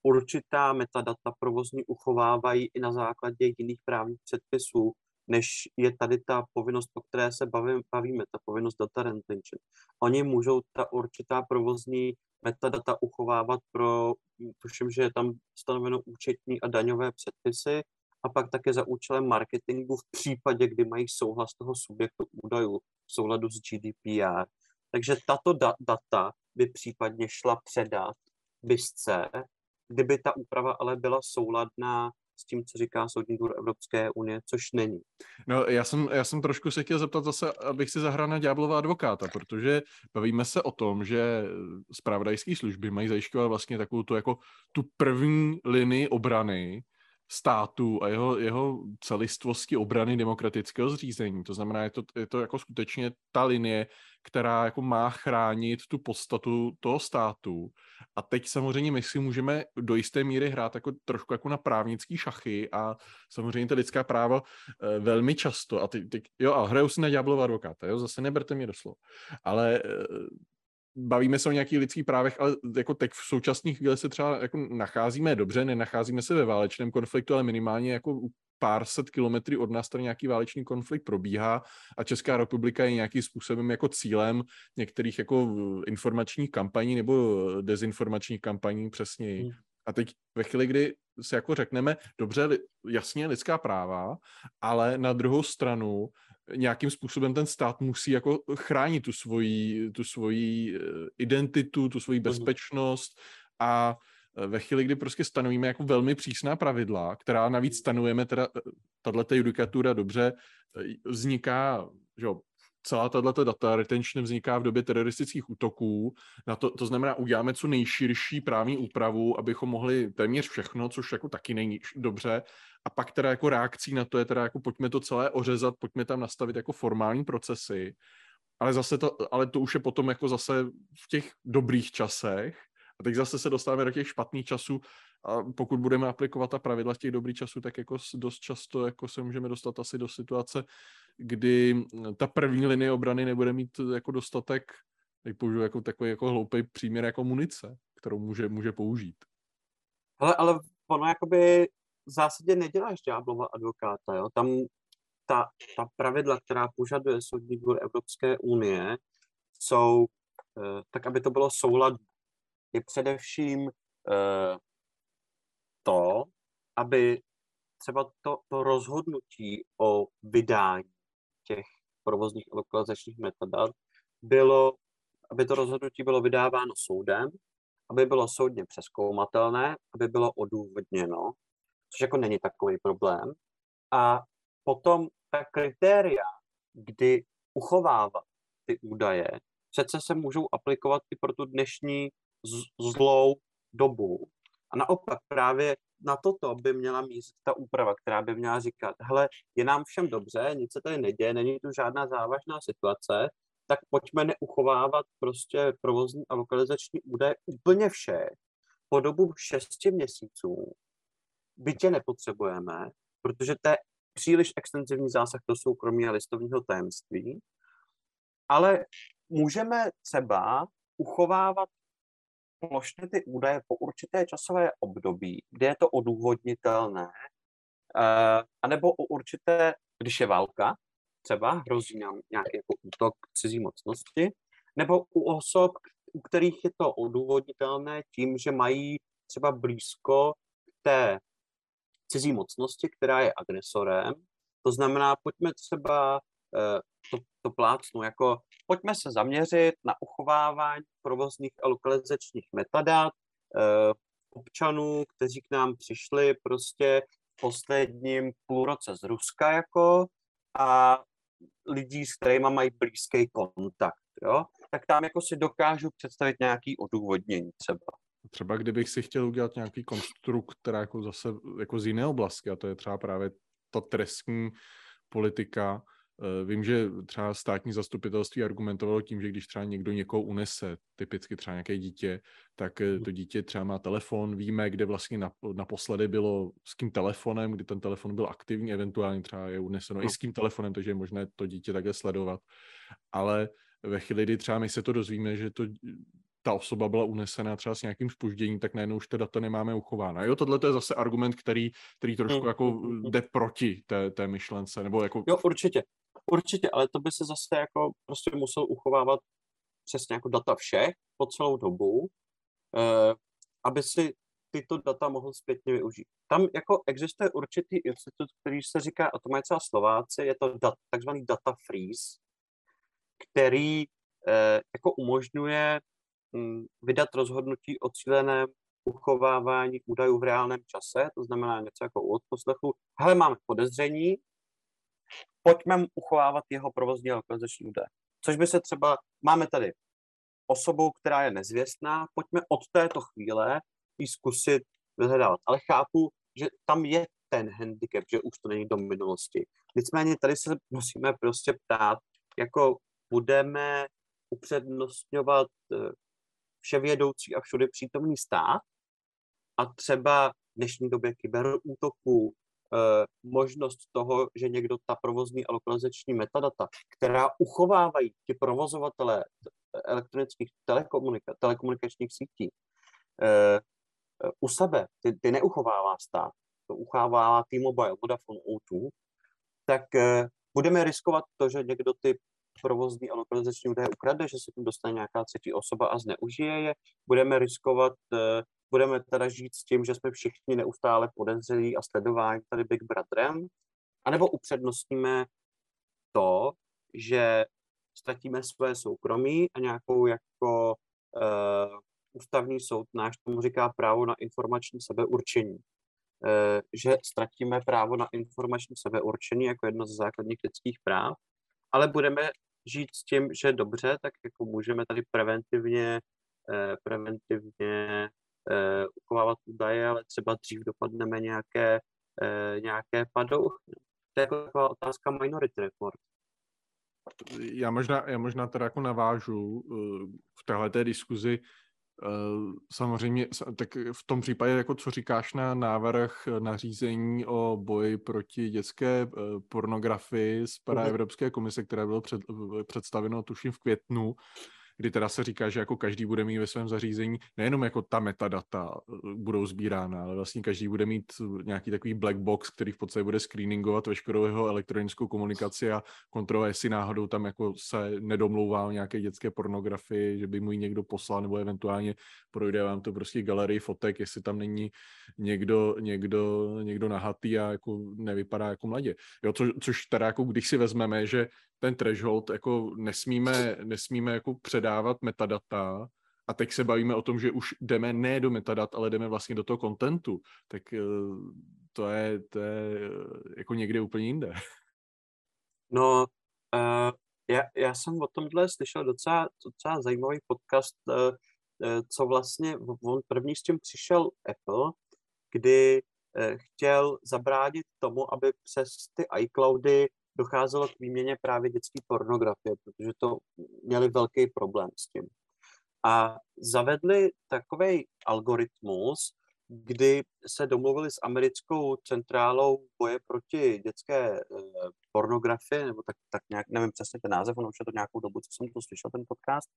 určitá metadata provozní uchovávají i na základě jiných právních předpisů, než je tady ta povinnost, o které se bavím, bavíme, ta povinnost data retention. Oni můžou ta určitá provozní metadata uchovávat pro, tuším, že je tam stanoveno účetní a daňové předpisy a pak také za účelem marketingu v případě, kdy mají souhlas toho subjektu údajů v souladu s GDPR. Takže tato da- data by případně šla předat BISce, kdyby ta úprava ale byla souladná s tím, co říká Soudní dvůr Evropské unie, což není. No, já jsem, já jsem trošku se chtěl zeptat zase, abych si zahrál na ďáblova advokáta, protože bavíme se o tom, že zpravodajské služby mají zajišťovat vlastně takovou tu, jako tu první linii obrany státu a jeho, jeho celistvosti obrany demokratického zřízení. To znamená, je to, je to jako skutečně ta linie, která jako má chránit tu podstatu toho státu. A teď samozřejmě my si můžeme do jisté míry hrát jako trošku jako na právnický šachy a samozřejmě ty lidská práva e, velmi často, a ty, ty jo, a hrajou si na ďáblova advokáta, jo, zase neberte mě doslov. Ale e, bavíme se o nějakých lidských právech, ale jako teď v současných chvíli se třeba jako nacházíme dobře, nenacházíme se ve válečném konfliktu, ale minimálně jako pár set kilometrů od nás tady nějaký válečný konflikt probíhá a Česká republika je nějakým způsobem jako cílem některých jako informačních kampaní nebo dezinformačních kampaní přesněji. Hmm. A teď ve chvíli, kdy si jako řekneme, dobře, jasně lidská práva, ale na druhou stranu nějakým způsobem ten stát musí jako chránit tu svoji, tu svoji eh, identitu, tu svoji mhm. bezpečnost a eh, ve chvíli, kdy prostě stanovíme jako velmi přísná pravidla, která navíc stanovujeme, teda eh, tato judikatura dobře, vzniká, že jo, celá tato data retention vzniká v době teroristických útoků. Na to, to znamená, uděláme co nejširší právní úpravu, abychom mohli téměř všechno, což jako taky není dobře. A pak teda jako reakcí na to je teda jako pojďme to celé ořezat, pojďme tam nastavit jako formální procesy. Ale zase to, ale to už je potom jako zase v těch dobrých časech. A teď zase se dostáváme do těch špatných časů, a pokud budeme aplikovat ta pravidla v těch dobrých časů, tak jako dost často jako se můžeme dostat asi do situace, kdy ta první linie obrany nebude mít jako dostatek, teď použiju jako takový jako hloupý příměr jako munice, kterou může, může použít. Ale, ale ono jakoby v zásadě neděláš ďáblova advokáta, jo? Tam ta, ta pravidla, která požaduje Soudní dvůr Evropské unie, jsou eh, tak, aby to bylo soulad, je především eh, to, aby třeba to, to rozhodnutí o vydání těch provozních lokalizačních metadat bylo, aby to rozhodnutí bylo vydáváno soudem, aby bylo soudně přeskoumatelné, aby bylo odůvodněno, což jako není takový problém. A potom ta kritéria, kdy uchovávat ty údaje, přece se můžou aplikovat i pro tu dnešní zlou dobu. A naopak právě na toto by měla mít ta úprava, která by měla říkat, hele, je nám všem dobře, nic se tady neděje, není tu žádná závažná situace, tak pojďme neuchovávat prostě provozní a lokalizační údaje úplně vše po dobu šesti měsíců. Bytě nepotřebujeme, protože to je příliš extenzivní zásah do soukromí a listovního tajemství, ale můžeme třeba uchovávat plošně ty údaje po určité časové období, kde je to odůvodnitelné, uh, anebo o určité, když je válka, třeba hrozí nám nějaký jako útok cizí mocnosti, nebo u osob, u kterých je to odůvodnitelné tím, že mají třeba blízko k té cizí mocnosti, která je agresorem. To znamená, pojďme třeba uh, to, to plácnu, jako pojďme se zaměřit na uchovávání provozních a lokalizačních metadat uh, občanů, kteří k nám přišli prostě v posledním půlroce z Ruska jako a lidí, s kterými mají blízký kontakt, jo? tak tam jako si dokážu představit nějaký odůvodnění třeba. Třeba kdybych si chtěl udělat nějaký konstrukt, která jako zase jako z jiné oblasti, a to je třeba právě ta trestní politika, Eh, vím, že třeba státní zastupitelství argumentovalo tím, že když třeba někdo někoho unese, typicky třeba nějaké dítě, tak eh, to dítě třeba má telefon, víme, kde vlastně naposledy bylo s kým telefonem, kdy ten telefon byl aktivní, eventuálně třeba je uneseno i no. s kým telefonem, takže je možné to dítě takhle sledovat. Ale ve chvíli, kdy třeba my se to dozvíme, že to ta osoba byla unesena třeba s nějakým spožděním, tak najednou už ta data nemáme uchována. Jo, tohle to je zase argument, který, který trošku mm. jako jde proti té, té myšlence. Nebo jako... Jo, určitě. Určitě, ale to by se zase jako prostě musel uchovávat přesně jako data všech po celou dobu, eh, aby si tyto data mohl zpětně využít. Tam jako existuje určitý institut, který se říká, a to mají třeba Slováci, je to dat, takzvaný data freeze, který eh, jako umožňuje vydat rozhodnutí o cíleném uchovávání údajů v reálném čase, to znamená něco jako u odposlechu. Hele, máme podezření, pojďme uchovávat jeho provozní lokalizační údaje. Což by se třeba, máme tady osobu, která je nezvěstná, pojďme od této chvíle ji zkusit vyhledávat. Ale chápu, že tam je ten handicap, že už to není do minulosti. Nicméně tady se musíme prostě ptát, jako budeme upřednostňovat eh, vševědoucí a všude přítomný stát. A třeba v dnešní době kyberútoků, Eh, možnost toho, že někdo ta provozní a lokalizační metadata, která uchovávají ti provozovatelé elektronických telekomunika- telekomunikačních sítí, eh, u sebe, ty, ty neuchovává stát, to uchovává T-Mobile, Vodafone, O2, tak eh, budeme riskovat to, že někdo ty provozní a lokalizační údaje ukrade, že se tím dostane nějaká třetí osoba a zneužije je. Budeme riskovat budeme teda žít s tím, že jsme všichni neustále podezřelí a sledování tady Big Brotherem, anebo upřednostníme to, že ztratíme své soukromí a nějakou jako uh, ústavní soud náš tomu říká právo na informační sebeurčení. Uh, že ztratíme právo na informační sebeurčení jako jedno ze základních lidských práv, ale budeme žít s tím, že dobře, tak jako můžeme tady preventivně, uh, preventivně uh, uchovávat údaje, ale třeba dřív dopadneme nějaké, uh, nějaké padou. To je jako taková otázka Minority Report. Já možná, já možná teda jako navážu v téhle té diskuzi samozřejmě, tak v tom případě, jako co říkáš na návrh nařízení o boji proti dětské uh, pornografii z mhm. Evropské komise, které bylo před, představeno tuším v květnu, kdy teda se říká, že jako každý bude mít ve svém zařízení nejenom jako ta metadata eh, budou sbírána, ale vlastně každý bude mít nějaký takový black box, který v podstatě bude screeningovat veškerou jeho elektronickou komunikaci a kontroluje, jestli náhodou tam jako se nedomlouvá o nějaké dětské pornografii, že by mu ji někdo poslal, nebo eventuálně projde vám to prostě galerii fotek, jestli tam není někdo, někdo, někdo nahatý a jako nevypadá jako mladě. Jo, co, což teda jako když si vezmeme, že ten threshold jako nesmíme, nesmíme jako předávat metadata, a teď se bavíme o tom, že už jdeme ne do metadat, ale jdeme vlastně do toho kontentu, tak eh, to je, to je eh, jako někde úplně jinde. No, uh, já, já jsem o tomhle slyšel docela, docela zajímavý podcast, uh, uh, co vlastně, on první s tím přišel Apple, kdy uh, chtěl zabránit tomu, aby přes ty iCloudy docházelo k výměně právě dětské pornografie, protože to měli velký problém s tím. A zavedli takový algoritmus, kdy se domluvili s americkou centrálou boje proti dětské e, pornografii, nebo tak, tak nějak, nevím přesně ten název, ono už je to nějakou dobu, co jsem to slyšel, ten podcast,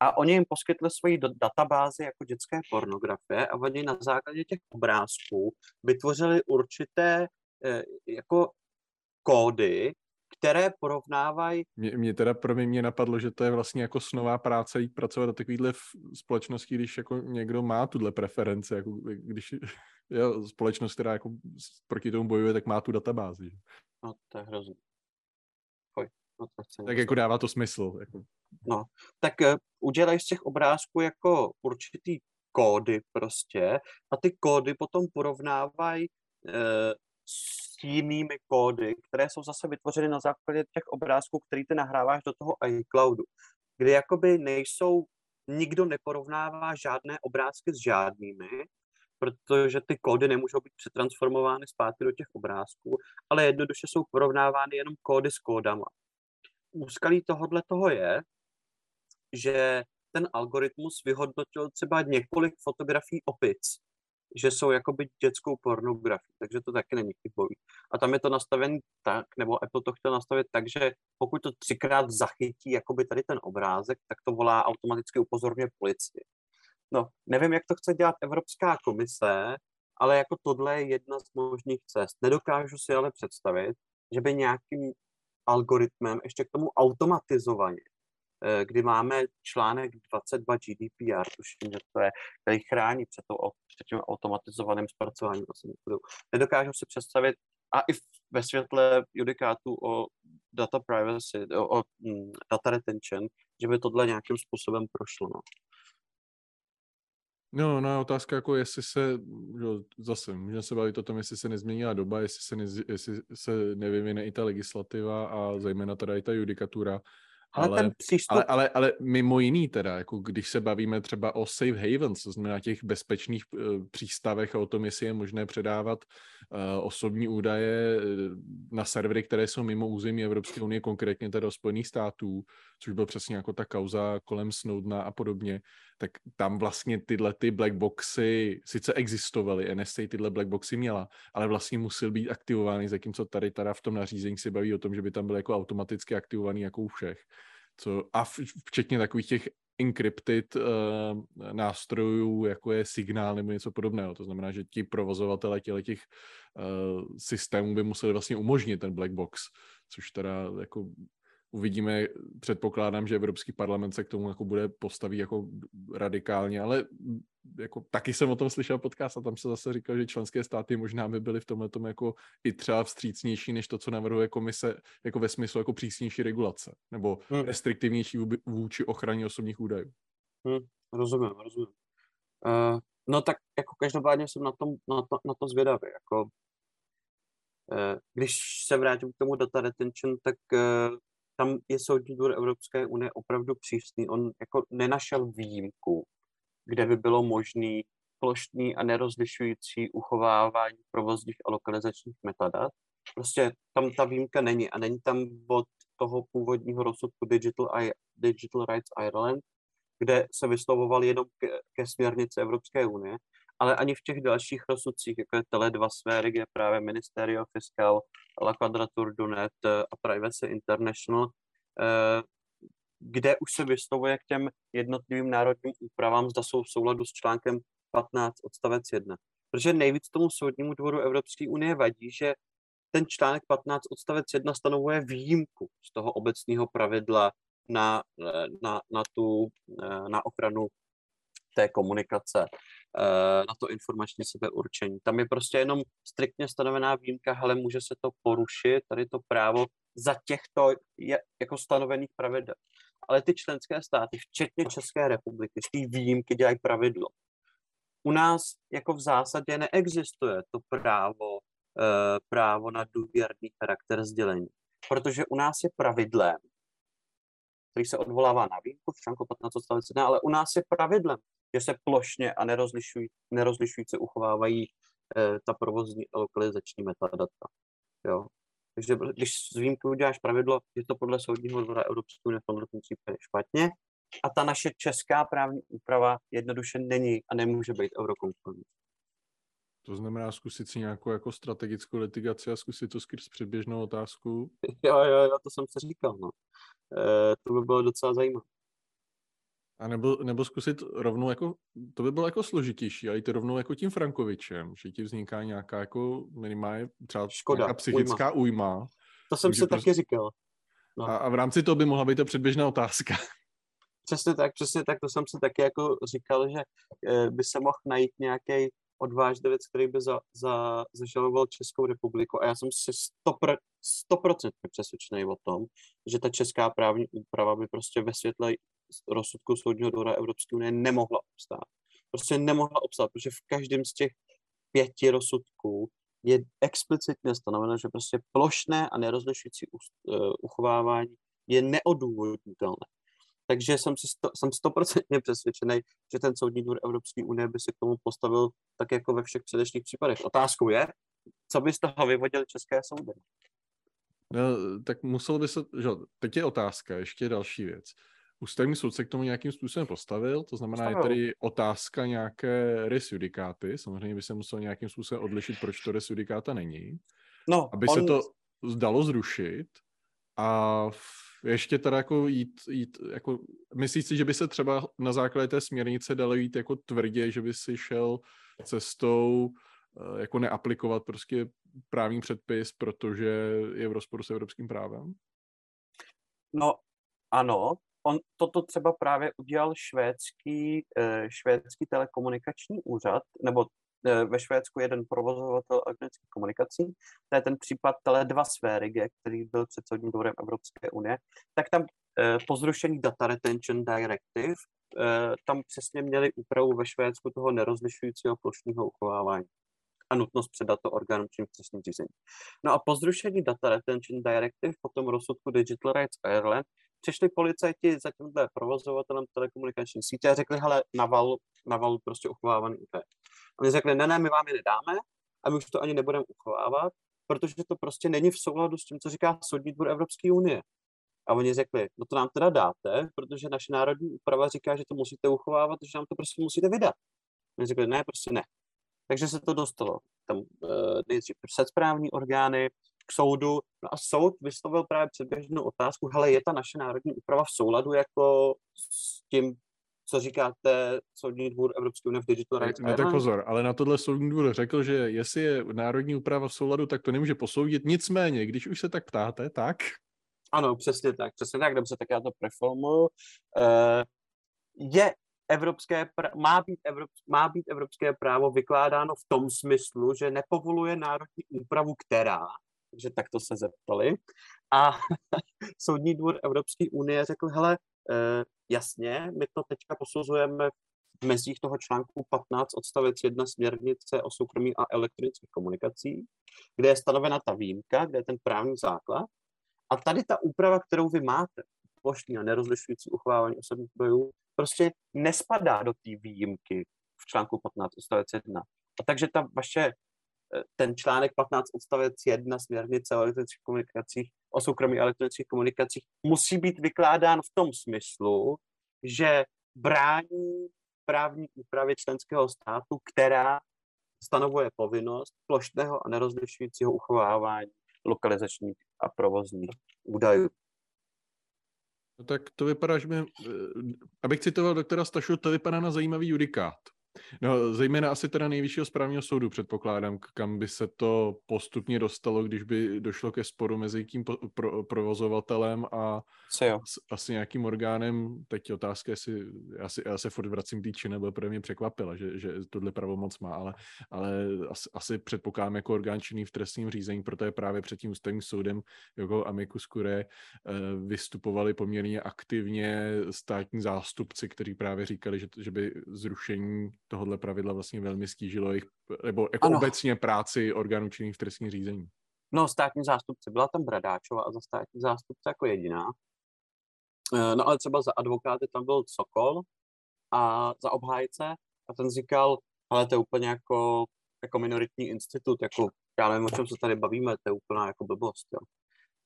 a oni jim poskytli svoji databázi jako dětské pornografie a oni na základě těch obrázků vytvořili určité e, jako kódy, které porovnávají. Mě, mě teda pro mě, mě napadlo, že to je vlastně jako snová práce jít pracovat do takovýhle společnosti, když jako někdo má tuhle preference, jako když je společnost, která jako proti tomu bojuje, tak má tu databázi. No, to je hrozný. No, to tak jako dává to smysl. Jako. No, tak uh, udělej z těch obrázků jako určitý kódy prostě a ty kódy potom porovnávají uh, s jinými kódy, které jsou zase vytvořeny na základě těch obrázků, který ty nahráváš do toho iCloudu, kde jakoby nejsou, nikdo neporovnává žádné obrázky s žádnými, protože ty kódy nemůžou být přetransformovány zpátky do těch obrázků, ale jednoduše jsou porovnávány jenom kódy s kódama. Úskalí tohohle toho je, že ten algoritmus vyhodnotil třeba několik fotografií opic že jsou jakoby dětskou pornografii, takže to taky není chybový. A tam je to nastavené tak, nebo Apple to chtěl nastavit tak, že pokud to třikrát zachytí jakoby tady ten obrázek, tak to volá automaticky upozorně policii. No, nevím, jak to chce dělat Evropská komise, ale jako tohle je jedna z možných cest. Nedokážu si ale představit, že by nějakým algoritmem ještě k tomu automatizovaně kdy máme článek 22 GDPR, tuším, že to je, který chrání před, to, před tím automatizovaným zpracováním. Vlastně Nedokážu si představit, a i ve světle judikátu o data privacy, o, o mm, data retention, že by tohle nějakým způsobem prošlo. No. No, no, otázka jako jestli se, jo, zase, můžeme se bavit o tom, jestli se nezměnila doba, jestli se, ne, jestli se nevyvine i ta legislativa a zejména teda i ta judikatura, ale, ale, ten přístup... ale, ale, ale mimo jiný teda, jako když se bavíme třeba o safe havens, to znamená těch bezpečných uh, přístavech a o tom, jestli je možné předávat uh, osobní údaje eh, na servery, které jsou mimo území Evropské unie, konkrétně teda Spojených států, což byl přesně jako ta kauza kolem Snowdena a podobně, tak tam vlastně tyhle ty black boxy sice existovaly, NSA tyhle black boxy měla, ale vlastně musel být aktivovány, zatímco tady teda v tom nařízení se baví o tom, že by tam byl jako automaticky aktivovaný jako u všech. Co, a včetně takových těch encrypted uh, nástrojů, jako je signál nebo něco podobného. To znamená, že ti provozovatele těle těch uh, systémů by museli vlastně umožnit ten black box, což teda jako uvidíme, předpokládám, že Evropský parlament se k tomu jako bude postavit jako radikálně, ale jako taky jsem o tom slyšel podcast a tam se zase říkal, že členské státy možná by byly v tomhle tom jako i třeba vstřícnější než to, co navrhuje komise jako ve smyslu jako přísnější regulace nebo hmm. restriktivnější vůči ochraně osobních údajů. Hmm, rozumím, rozumím. Uh, no tak jako každopádně jsem na, tom, na, to, na to zvědavý. Jako, uh, když se vrátím k tomu data retention, tak uh, tam je soudní dvůr Evropské unie opravdu přísný. On jako nenašel výjimku, kde by bylo možné plošný a nerozlišující uchovávání provozních a lokalizačních metadat. Prostě tam ta výjimka není a není tam od toho původního rozsudku Digital, I, Digital Rights Ireland, kde se vyslovoval jenom ke, ke směrnici Evropské unie, ale ani v těch dalších rozsudcích, jako je Tele 2 sféry, kde právě Ministerio Fiscal, La Quadrature du Net a Privacy International eh, kde už se vyslovuje k těm jednotlivým národním úpravám, zda jsou v souladu s článkem 15 odstavec 1. Protože nejvíc tomu soudnímu dvoru Evropské unie vadí, že ten článek 15 odstavec 1 stanovuje výjimku z toho obecného pravidla na, na, na, tu, na ochranu té komunikace, na to informační sebeurčení. Tam je prostě jenom striktně stanovená výjimka, ale může se to porušit, tady to právo za těchto je, jako stanovených pravidel. Ale ty členské státy, včetně České republiky, z té výjimky dělají pravidlo. U nás jako v zásadě neexistuje to právo, e, právo na důvěrný charakter sdělení, protože u nás je pravidlem, který se odvolává na výjimku v článku 15 odstavec 1, ale u nás je pravidlem, že se plošně a nerozlišují, nerozlišujíce uchovávají e, ta provozní lokalizační metadata. Jo. Takže když s výjimkou uděláš pravidlo, je to podle soudního dvora Evropské unie v tomto případě špatně a ta naše česká právní úprava jednoduše není a nemůže být eurokonformní. To znamená zkusit si nějakou jako strategickou litigaci a zkusit to skrz předběžnou otázku? Jo, jo, jo, to jsem se říkal, no. E, to by bylo docela zajímavé. A nebo, nebo zkusit rovnou jako, to by bylo jako složitější, ale jít rovnou jako tím Frankovičem, že ti vzniká nějaká jako minimálně třeba Škoda, nějaká psychická ujma. ujma to jsem si prostě... taky říkal. No. A, a v rámci toho by mohla být ta předběžná otázka. Přesně tak, přesně tak, to jsem si taky jako říkal, že eh, by se mohl najít nějaký odvážlivec, který by za, za, zažaloval Českou republiku. A já jsem si stoprocentně přesvědčený o tom, že ta česká právní úprava by prostě ve světle rozsudku Soudního dvora Evropské unie nemohla obstát. Prostě nemohla obstát, protože v každém z těch pěti rozsudků je explicitně stanoveno, že prostě plošné a nerozlišující uh, uchovávání je neodůvodnitelné. Takže jsem, si sto, jsem stoprocentně přesvědčený, že ten soudní dvůr Evropské unie by se k tomu postavil tak jako ve všech předešlých případech. Otázkou je, co by z toho vyvodili české soudy. No, tak muselo by se, že teď je otázka, ještě další věc. Ústavní soud se k tomu nějakým způsobem postavil, to znamená, postavil. je tady otázka nějaké res judikáty, samozřejmě by se musel nějakým způsobem odlišit, proč to res judikáta není, no, aby on... se to zdalo zrušit a ještě teda jako jít, jít jako, myslíš si, že by se třeba na základě té směrnice dalo jít jako tvrdě, že by si šel cestou eh, jako neaplikovat prostě právní předpis, protože je v rozporu s evropským právem? No ano, on toto třeba právě udělal švédský, eh, švédský telekomunikační úřad, nebo eh, ve Švédsku jeden provozovatel elektronických komunikací, to je ten případ Tele2 Sverige, který byl před soudním dvorem Evropské unie, tak tam eh, po zrušení Data Retention Directive tam přesně měli úpravu ve Švédsku toho nerozlišujícího plošního uchovávání a nutnost předat to orgánům čím trestním řízení. No a po zrušení Data Retention Directive, potom rozsudku Digital Rights Ireland, přišli policajti za tímhle provozovatelem telekomunikační sítě a řekli, hele, naval, naval prostě uchovávaný údaje. Oni řekli, ne, ne, my vám je nedáme a my už to ani nebudeme uchovávat, protože to prostě není v souladu s tím, co říká Soudní dvůr Evropské unie. A oni řekli, no to nám teda dáte, protože naše národní úprava říká, že to musíte uchovávat, že nám to prostě musíte vydat. Oni řekli, ne, prostě ne. Takže se to dostalo tam uh, nejdřív před správní orgány, k soudu. No a soud vyslovil právě předběžnou otázku, hele, je ta naše národní úprava v souladu jako s tím, co říkáte Soudní dvůr Evropské unie v Digital Rights Ne, tak pozor, ale na tohle Soudní dvůr řekl, že jestli je národní úprava v souladu, tak to nemůže posoudit. Nicméně, když už se tak ptáte, tak... Ano, přesně tak, přesně tak, dobře, tak já to preformuju. Uh, je evropské, má, být Evrop, má být evropské právo vykládáno v tom smyslu, že nepovoluje národní úpravu, která takže takto se zeptali. A Soudní dvůr Evropské unie řekl, hele, eh, jasně, my to teďka posuzujeme v mezích toho článku 15 odstavec 1 směrnice o soukromí a elektronických komunikací, kde je stanovena ta výjimka, kde je ten právní základ. A tady ta úprava, kterou vy máte, plošní a nerozlišující uchovávání osobních bojů, prostě nespadá do té výjimky v článku 15 odstavec 1. A takže ta vaše ten článek 15 odstavec 1 směrnice o elektronických komunikacích, o soukromých elektronických komunikacích musí být vykládán v tom smyslu, že brání právní úpravě členského státu, která stanovuje povinnost plošného a nerozlišujícího uchovávání lokalizačních a provozních údajů. No tak to vypadá, že by, eh, abych citoval doktora Stašu, to vypadá na zajímavý judikát. No, zejména asi teda nejvyššího správního soudu předpokládám, kam by se to postupně dostalo, když by došlo ke sporu mezi tím pro, provozovatelem a s, asi nějakým orgánem. Teď otázka, jestli já, si, já se furt vracím té či nebo pro mě překvapila, že, že tohle pravomoc má, ale, ale asi, asi předpokládám jako orgán činný v trestním řízení, proto je právě před tím ústavním soudem jako amicus curiae eh, vystupovali poměrně aktivně státní zástupci, kteří právě říkali, že, že by zrušení tohohle pravidla vlastně velmi stížilo jejich, nebo jako ano. obecně práci orgánů činných v trestním řízení. No, státní zástupce, byla tam Bradáčova a za státní zástupce jako jediná. Eh, no ale třeba za advokáty tam byl Sokol a za obhájce a ten říkal, ale to je úplně jako, jako minoritní institut, jako já nevím, o čem se tady bavíme, to je úplná jako blbost, jo.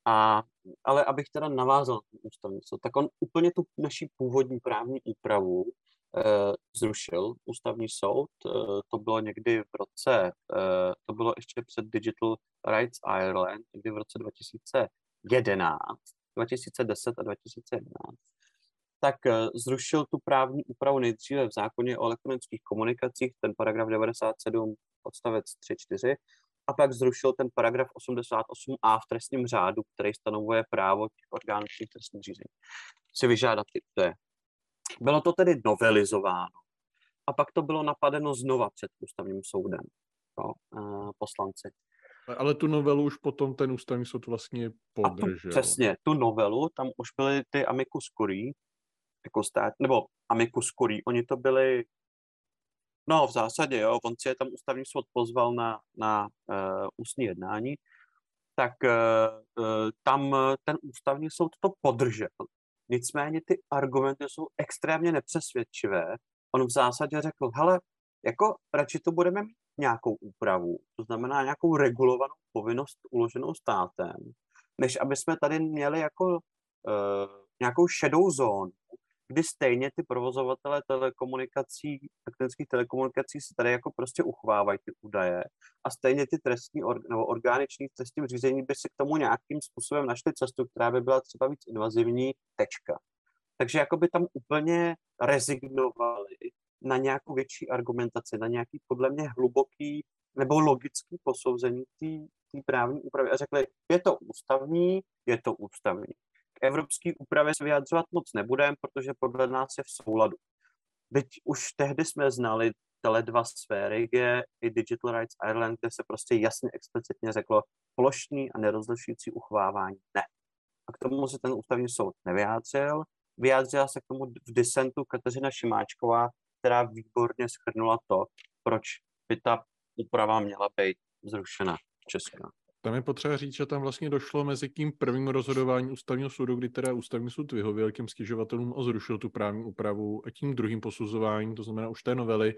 A, ale abych teda navázal na ústavní soud, tak on úplně tu naší původní právní úpravu zrušil ústavní soud. Eh, to bylo někdy v roce, eh, to bylo ještě před Digital Rights Ireland, někdy v roce 2011, 2010 a 2011 tak zrušil tu právní úpravu nejdříve v zákoně o elektronických komunikacích, ten paragraf 97 odstavec 3.4, a pak zrušil ten paragraf 88a v trestním řádu, který stanovuje právo těch orgánů trestních řízení si vyžádat ty údaje. Bylo to tedy novelizováno a pak to bylo napadeno znova před ústavním soudem jo, poslanci. Ale tu novelu už potom ten ústavní soud vlastně podržel. Tu, přesně, tu novelu, tam už byly ty amicus curiae, jako stát, nebo amicus curiae, oni to byli, no v zásadě, jo, on si je tam ústavní soud pozval na, na uh, ústní jednání, tak uh, tam ten ústavní soud to podržel. Nicméně ty argumenty jsou extrémně nepřesvědčivé. On v zásadě řekl, hele, jako radši to budeme mít nějakou úpravu, to znamená nějakou regulovanou povinnost uloženou státem, než aby jsme tady měli jako uh, nějakou šedou zónu, kdy stejně ty provozovatele telekomunikací, elektronických telekomunikací se tady jako prostě uchovávají ty údaje a stejně ty trestní or, nebo orgány v trestním řízení by si k tomu nějakým způsobem našli cestu, která by byla třeba víc invazivní, tečka. Takže jako by tam úplně rezignovali na nějakou větší argumentaci, na nějaký podle mě hluboký nebo logický posouzení té právní úpravy a řekli, je to ústavní, je to ústavní evropské úpravě se vyjadřovat moc nebudeme, protože podle nás je v souladu. Teď už tehdy jsme znali tyhle dva sféry, kde i Digital Rights Ireland, kde se prostě jasně explicitně řeklo plošný a nerozlišující uchvávání ne. A k tomu se ten ústavní soud nevyjádřil. Vyjádřila se k tomu v disentu Kateřina Šimáčková, která výborně schrnula to, proč by ta úprava měla být zrušena Česká. Tam je potřeba říct, že tam vlastně došlo mezi tím prvním rozhodováním ústavního soudu, kdy teda ústavní soud vyhověl těm stěžovatelům a zrušil tu právní úpravu a tím druhým posuzováním, to znamená už té novely,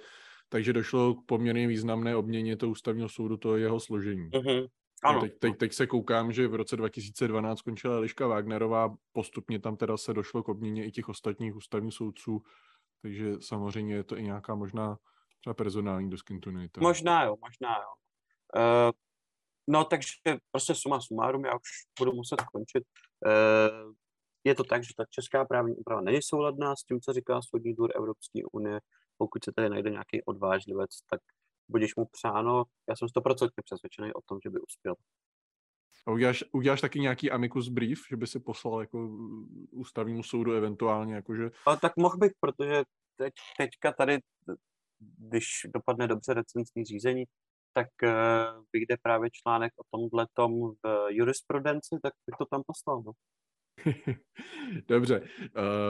takže došlo k poměrně významné obměně toho ústavního soudu, to jeho složení. Mm-hmm. Ano. Teď, teď, teď se koukám, že v roce 2012 skončila Eliška Wagnerová, postupně tam teda se došlo k obměně i těch ostatních ústavních soudců, takže samozřejmě je to i nějaká možná třeba personální diskontinuita. Možná jo, možná jo. Uh, No, takže prostě suma sumárum, já už budu muset končit. Eh, je to tak, že ta česká právní úprava není souladná s tím, co říká Soudní dvůr Evropské unie. Pokud se tady najde nějaký odvážlivec, tak budeš mu přáno. Já jsem stoprocentně přesvědčený o tom, že by uspěl. A uděláš, uděláš taky nějaký amicus brief, že by si poslal jako ústavnímu soudu eventuálně, jakože... Ale tak mohl bych, protože teď, teďka tady, když dopadne dobře recenzní řízení, tak uh, vyjde právě článek o tomhle tom v jurisprudenci, tak bych to tam poslal. No. Dobře. Uh,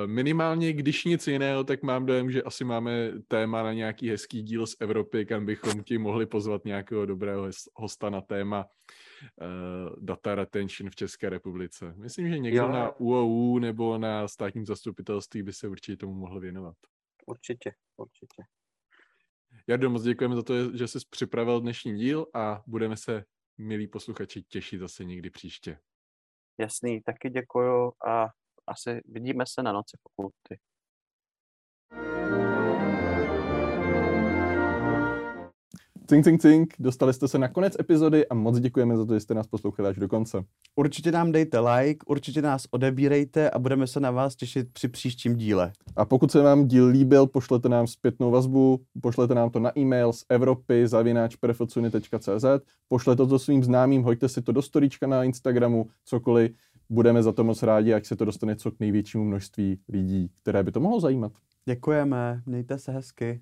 minimálně, když nic jiného, tak mám dojem, že asi máme téma na nějaký hezký díl z Evropy, kam bychom ti mohli pozvat nějakého dobrého hosta na téma uh, data retention v České republice. Myslím, že někdo jo. na UOU nebo na státním zastupitelství by se určitě tomu mohl věnovat. Určitě, určitě. Jardo, moc děkujeme za to, že jsi připravil dnešní díl a budeme se, milí posluchači, těšit zase někdy příště. Jasný, taky děkuju a asi vidíme se na noci fakulty. Cink, cink, cink, dostali jste se na konec epizody a moc děkujeme za to, že jste nás poslouchali až do konce. Určitě nám dejte like, určitě nás odebírejte a budeme se na vás těšit při příštím díle. A pokud se vám díl líbil, pošlete nám zpětnou vazbu, pošlete nám to na e-mail z Evropy pošlete to svým známým, hoďte si to do storíčka na Instagramu, cokoliv. Budeme za to moc rádi, jak se to dostane co k největšímu množství lidí, které by to mohlo zajímat. Děkujeme, mějte se hezky.